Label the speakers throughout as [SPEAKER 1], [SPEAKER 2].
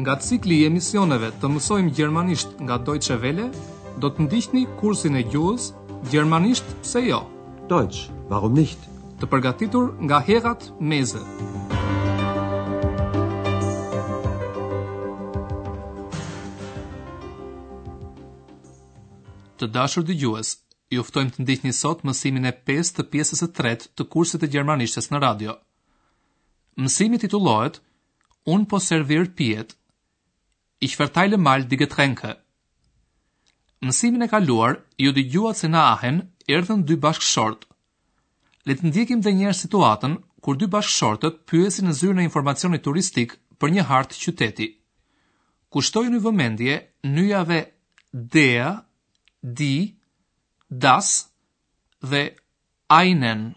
[SPEAKER 1] Nga cikli i emisioneve të mësojmë gjermanisht nga Deutsche Welle, do të ndiqni kursin e gjuhës Gjermanisht pse jo?
[SPEAKER 2] Deutsch, warum nicht?
[SPEAKER 1] Të përgatitur nga Herrad Meese. Të dashur dëgjues, ju ftojmë të ndiqni sot mësimin e 5 të pjesës së tretë të kursit të gjermanishtes në radio. Mësimi titullohet Unë po servir pijet. Ich verteile mal die Getränke. Mësimin e kaluar ju dëgjuat se në Ahen erdhën dy bashkëshortë, Le të ndjekim dhe njëherë situatën kur dy bashkëshortët pyesin në zyrën e informacionit turistik për një hartë qyteti. Kushtojuni vëmendje nyjave der, die, das dhe einen.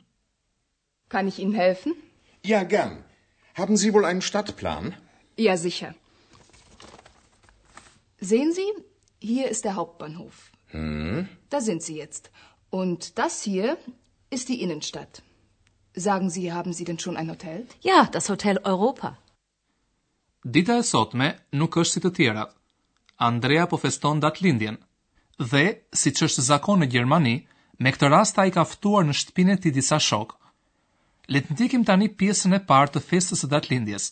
[SPEAKER 3] Kann ich Ihnen helfen?
[SPEAKER 4] Ja, gern. Haben Sie wohl einen Stadtplan?
[SPEAKER 3] Ja, sicher. Sehen Sie, hier ist der Hauptbahnhof.
[SPEAKER 4] Hm?
[SPEAKER 3] Da sind Sie jetzt. Und das hier ist die Innenstadt. Sagen Sie, haben Sie denn schon ein Hotel?
[SPEAKER 5] Ja, das Hotel Europa.
[SPEAKER 1] Dita e sotme nuk është si të tjerat. Andrea po feston datëlindjen dhe, siç është zakon në Gjermani, me këtë rast ai ka ftuar në shtëpinë e tij disa shokë. Le të ndjekim tani pjesën e parë të festës së datëlindjes.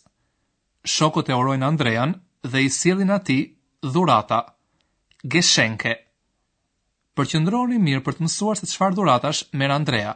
[SPEAKER 1] Shokët e urojnë Andrean dhe i sjellin atij dhurata, Geschenke. Përqendrohuni mirë për të mësuar se çfarë dhuratash merr Andrea.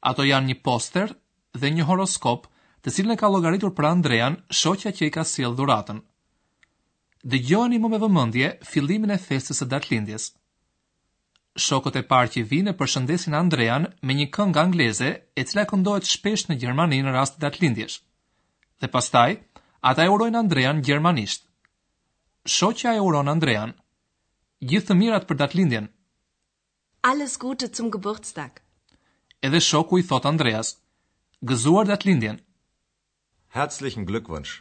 [SPEAKER 1] Ato janë një poster dhe një horoskop, të cilën e ka llogaritur për Andrean, shoqja që i ka sjellë dhuratën. Dëgjojeni më me vëmendje fillimin e festës së datëlindjes. Shokët e parë që vijnë e përshëndesin Andrean me një këngë angleze, e cila këndohet shpesh në Gjermani në raste datëlindjesh. Dhe pastaj, ata e urojnë Andrean gjermanisht. Shoqja e uron Andrean. Gjithë të mirat për datëlindjen.
[SPEAKER 5] Alles Gute zum Geburtstag!
[SPEAKER 1] Edhe shoku i thotë Andreas. Gëzuar datëlindjen!
[SPEAKER 4] Herzlichen Glückwunsch!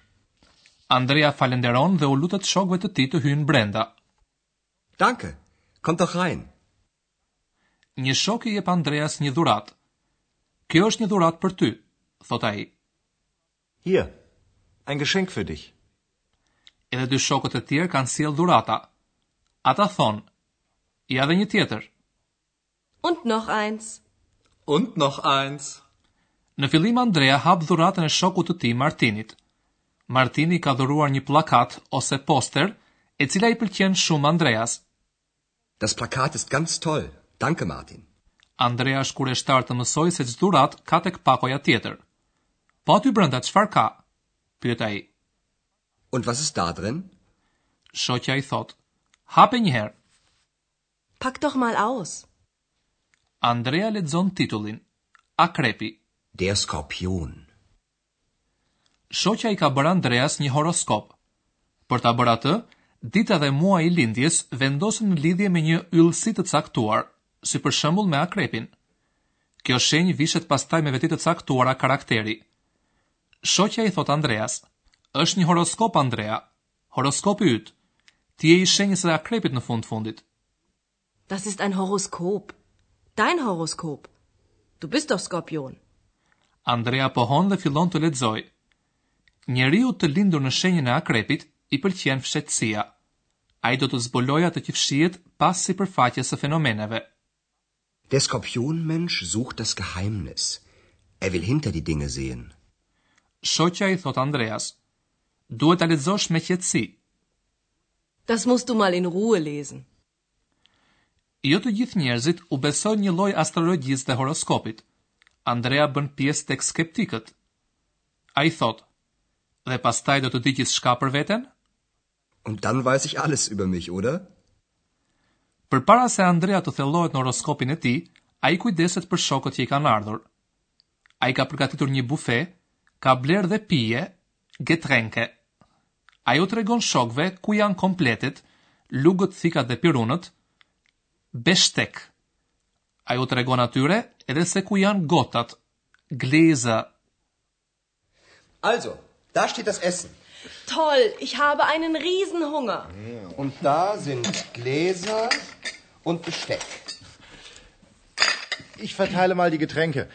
[SPEAKER 1] Andrea falënderon dhe u lutet shokëve të tij të hyjnë brenda.
[SPEAKER 2] Danke! Kommt doch rein!
[SPEAKER 1] Një shok i jep Andreas një dhuratë. Kjo është një dhuratë për ty, thotë ai.
[SPEAKER 4] Hier, ein Geschenk für dich.
[SPEAKER 1] Edhe dy shokët e tjerë kanë sjellë dhurata. Ata thonë, Ja dhe një tjetër.
[SPEAKER 5] Und noch eins.
[SPEAKER 6] Und noch eins.
[SPEAKER 1] Në fillim Andrea hap dhuratën e shokut të tij Martinit. Martini i ka dhuruar një pllakatë ose poster, e cila i pëlqen shumë Andreas.
[SPEAKER 2] Das Plakat ist ganz toll! Danke Martin!
[SPEAKER 1] Andrea është kureshtar të mësojë se ç'dhuratë ka tek pakoja tjetër. Po aty brenda çfarë ka? pyet ai.
[SPEAKER 2] Und was ist da drin?
[SPEAKER 1] Shoqja i thotë, hape një herë.
[SPEAKER 5] Pack doch mal aus.
[SPEAKER 1] Andrea lexon titullin, Akrepi.
[SPEAKER 2] Der Skorpion.
[SPEAKER 1] Shoqja i ka bërë Andreas një horoskop. Për ta bërë atë, dita dhe muaji i lindjes vendosen në lidhje me një yllësi të caktuar, si për shembull me Akrepin. Kjo shenjë vishet pastaj me veti të caktuara karakteri. Shoqja i thotë Andreas, Është një horoskop Andrea, horoskopi yt. Ti je i shenjës së Akrepit në fund fundit.
[SPEAKER 5] Das ist ein Horoskop. Dein Horoskop. Du bist doch Skorpion.
[SPEAKER 1] Andrea pohon dhe fillon të lexojë. Njeriut të lindur në shenjën e Akrepit i pëlqen fshehtësia. Ai do të zbulojë atë që fshihet pas sipërfaqes së fenomeneve.
[SPEAKER 2] Der Skorpionmensch sucht das Geheimnis. Er will hinter die Dinge sehen.
[SPEAKER 1] Shoqja i thotë Andreas, Duhet ta lexosh me qetësi.
[SPEAKER 5] Das musst du mal in Ruhe lesen.
[SPEAKER 1] Jo të gjithë njerëzit u besojnë një lloj astrologjisë dhe horoskopit. Andrea bën pjesë tek skeptikët. Ai thotë, Dhe pastaj do të di gjithçka për veten?
[SPEAKER 2] Und dann weiß ich alles über mich, oder?
[SPEAKER 1] Përpara se Andrea të thellohet në horoskopin e tij, ai kujdeset për shokët që i kanë ardhur. Ai ka përgatitur një bufe, ka blerë dhe pije, Getränke. Ai u tregon shokëve ku janë kompletet, lugët, thikat dhe pirunët, Besteck. Ai u tregon atyre edhe se ku janë gotat, Gläser.
[SPEAKER 2] Also, da shtit das esen.
[SPEAKER 5] Toll, ich habe einen riesen hunger.
[SPEAKER 2] Mm, Und da sind gläser, und Besteck.
[SPEAKER 4] Ich verteile mal die Getränke.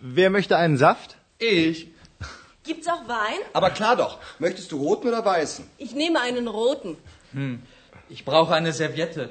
[SPEAKER 4] Wer möchte einen Saft?
[SPEAKER 6] Ich.
[SPEAKER 5] Gibt's auch Wein?
[SPEAKER 2] Aber klar doch. Möchtest du roten oder weißen?
[SPEAKER 5] Ich nehme einen roten. Hm.
[SPEAKER 6] Ich brauche eine Serviette.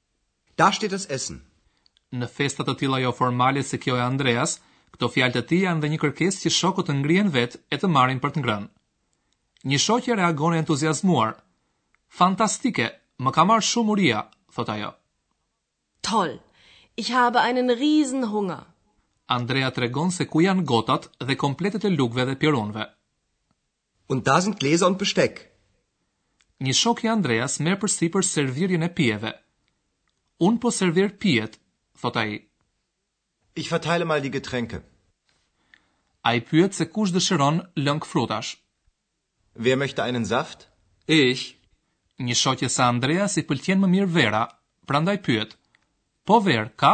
[SPEAKER 2] Da steht das Essen.
[SPEAKER 1] Në festa të tilla joformale si kjo e Andreas, këto fjalë të tij janë dhe një kërkesë që shokët të ngrihen vetë e të marrin për të ngrënë. Një shoqe reagon e entuziazmuar. Fantastike, më ka marrë shumë uria, thotë ajo.
[SPEAKER 5] Toll, ich habe einen Riesenhunger.
[SPEAKER 1] Andrea tregon se ku janë gotat dhe kompletet e lugëve dhe pirunëve.
[SPEAKER 2] Und da sind Gläser und Besteck.
[SPEAKER 1] Një shok i Andreas merr përsipër servirjen e pijeve. Unë po servir pijet, thotë ai.
[SPEAKER 4] Ich verteile mal die Getränke.
[SPEAKER 1] Ai pyet se kush dëshiron lëng frutash.
[SPEAKER 4] Wer möchte einen Saft?
[SPEAKER 6] Ich.
[SPEAKER 1] Një shoqe së Andreas i pëlqen më mirë vera, prandaj pyet, Po verë ka?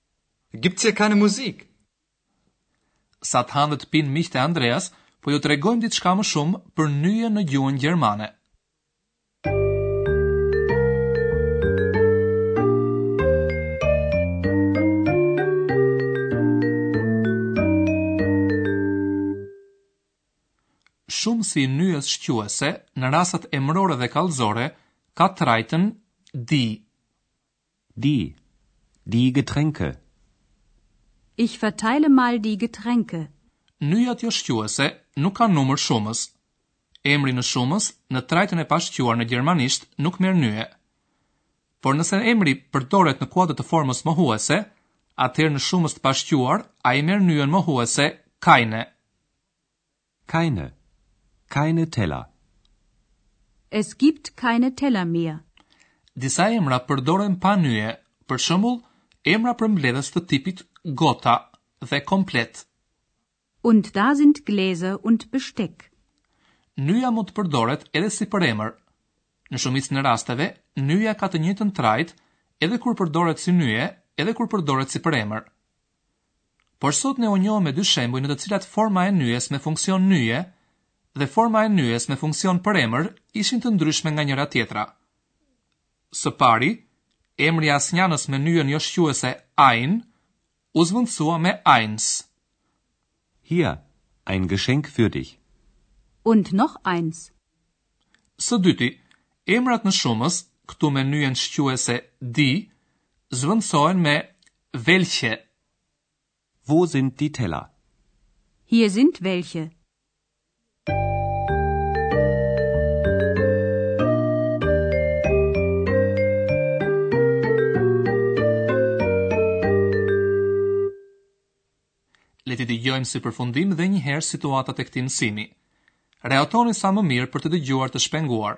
[SPEAKER 6] Gibt's keine Musik?
[SPEAKER 1] Sa të hanë dhe të pinë miqtë e Andreas, po ju tregojmë diçka më shumë për nyjen në gjuhën gjermane. Shumësi i nyjës shquese, në rasat emërore dhe kallëzore, ka trajtën die
[SPEAKER 7] Die. Die Getränke.
[SPEAKER 8] Ich verteile mal die Getränke.
[SPEAKER 1] Nyjat joshquese nuk kanë numër shumës. Emri në shumës në trajtën e pashquar në gjermanisht nuk merr nyje. Por nëse emri përdoret në kuadër të formës mohuese, atëherë në shumës të pashquar ai merr nyjen mohuese keine.
[SPEAKER 7] Keine. Keine Teller.
[SPEAKER 8] Es gibt keine Teller mehr.
[SPEAKER 1] Disa emra përdoren pa nyje, për shembull, emra përmbledhës të tipit gota dhe komplet.
[SPEAKER 8] Und da sind Gläser und Besteck.
[SPEAKER 1] Nyja mund të përdoret edhe si përemër. Në shumicën e rasteve, nyja ka të njëjtën trajtë edhe kur përdoret si nyje, edhe kur përdoret si përemër. Por sot ne u njohëm me dy shembuj në të cilat forma e nyjes me funksion nyje dhe forma e nyjes me funksion përemër ishin të ndryshme nga njëra tjetra. Së pari, emri asnjanës me nyjen joshquese ein u zvendësua me eins.
[SPEAKER 7] Hier, ein Geschenk für dich.
[SPEAKER 8] Und noch eins.
[SPEAKER 1] Së dyti, emrat në shumës, këtu me nyjen shquese die, zvendësohen me Welche?
[SPEAKER 7] Wo sind die Teller?
[SPEAKER 8] Hier sind welche.
[SPEAKER 1] Le t'i dëgjojmë si përfundim dhe njëherë situatat e këtij mësimi. Rehatohuni sa më mirë për të dëgjuar të shpenguar.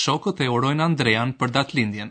[SPEAKER 1] shokët e urojnë Andrean për datëlindjen.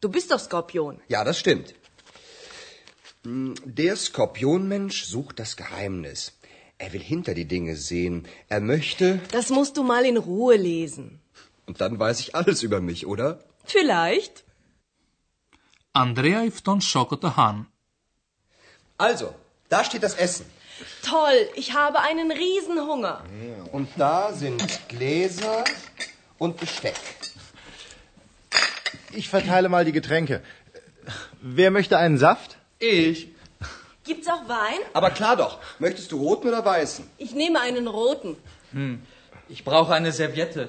[SPEAKER 5] Du bist doch Skorpion.
[SPEAKER 2] Ja, das stimmt. Mm, der Skorpionmensch sucht das Geheimnis. Er will hinter die Dinge sehen. Er möchte.
[SPEAKER 5] Das musst du mal in Ruhe lesen.
[SPEAKER 2] Und dann weiß ich alles über mich, oder?
[SPEAKER 5] Vielleicht.
[SPEAKER 1] Andrea ifton schokote han.
[SPEAKER 2] Also, da steht das Essen.
[SPEAKER 5] Toll, ich habe einen Riesenhunger.
[SPEAKER 2] Und da sind Gläser und Besteck.
[SPEAKER 4] Ich verteile mal die Getränke. Wer möchte einen Saft?
[SPEAKER 6] Ich.
[SPEAKER 5] Gibt's auch Wein?
[SPEAKER 2] Aber klar doch. Möchtest du roten oder weißen?
[SPEAKER 5] Ich nehme einen roten. Hm.
[SPEAKER 6] Ich brauche eine Serviette.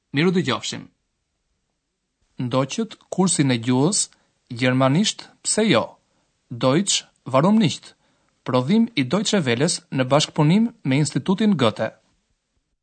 [SPEAKER 1] Mirudëgjofshim. Ndoqët kursin e gjuhës gjermanisht pse jo, Deutsch warum nicht? Prodhim i Deutsche Welles në bashkëpunim me Institutin Goethe.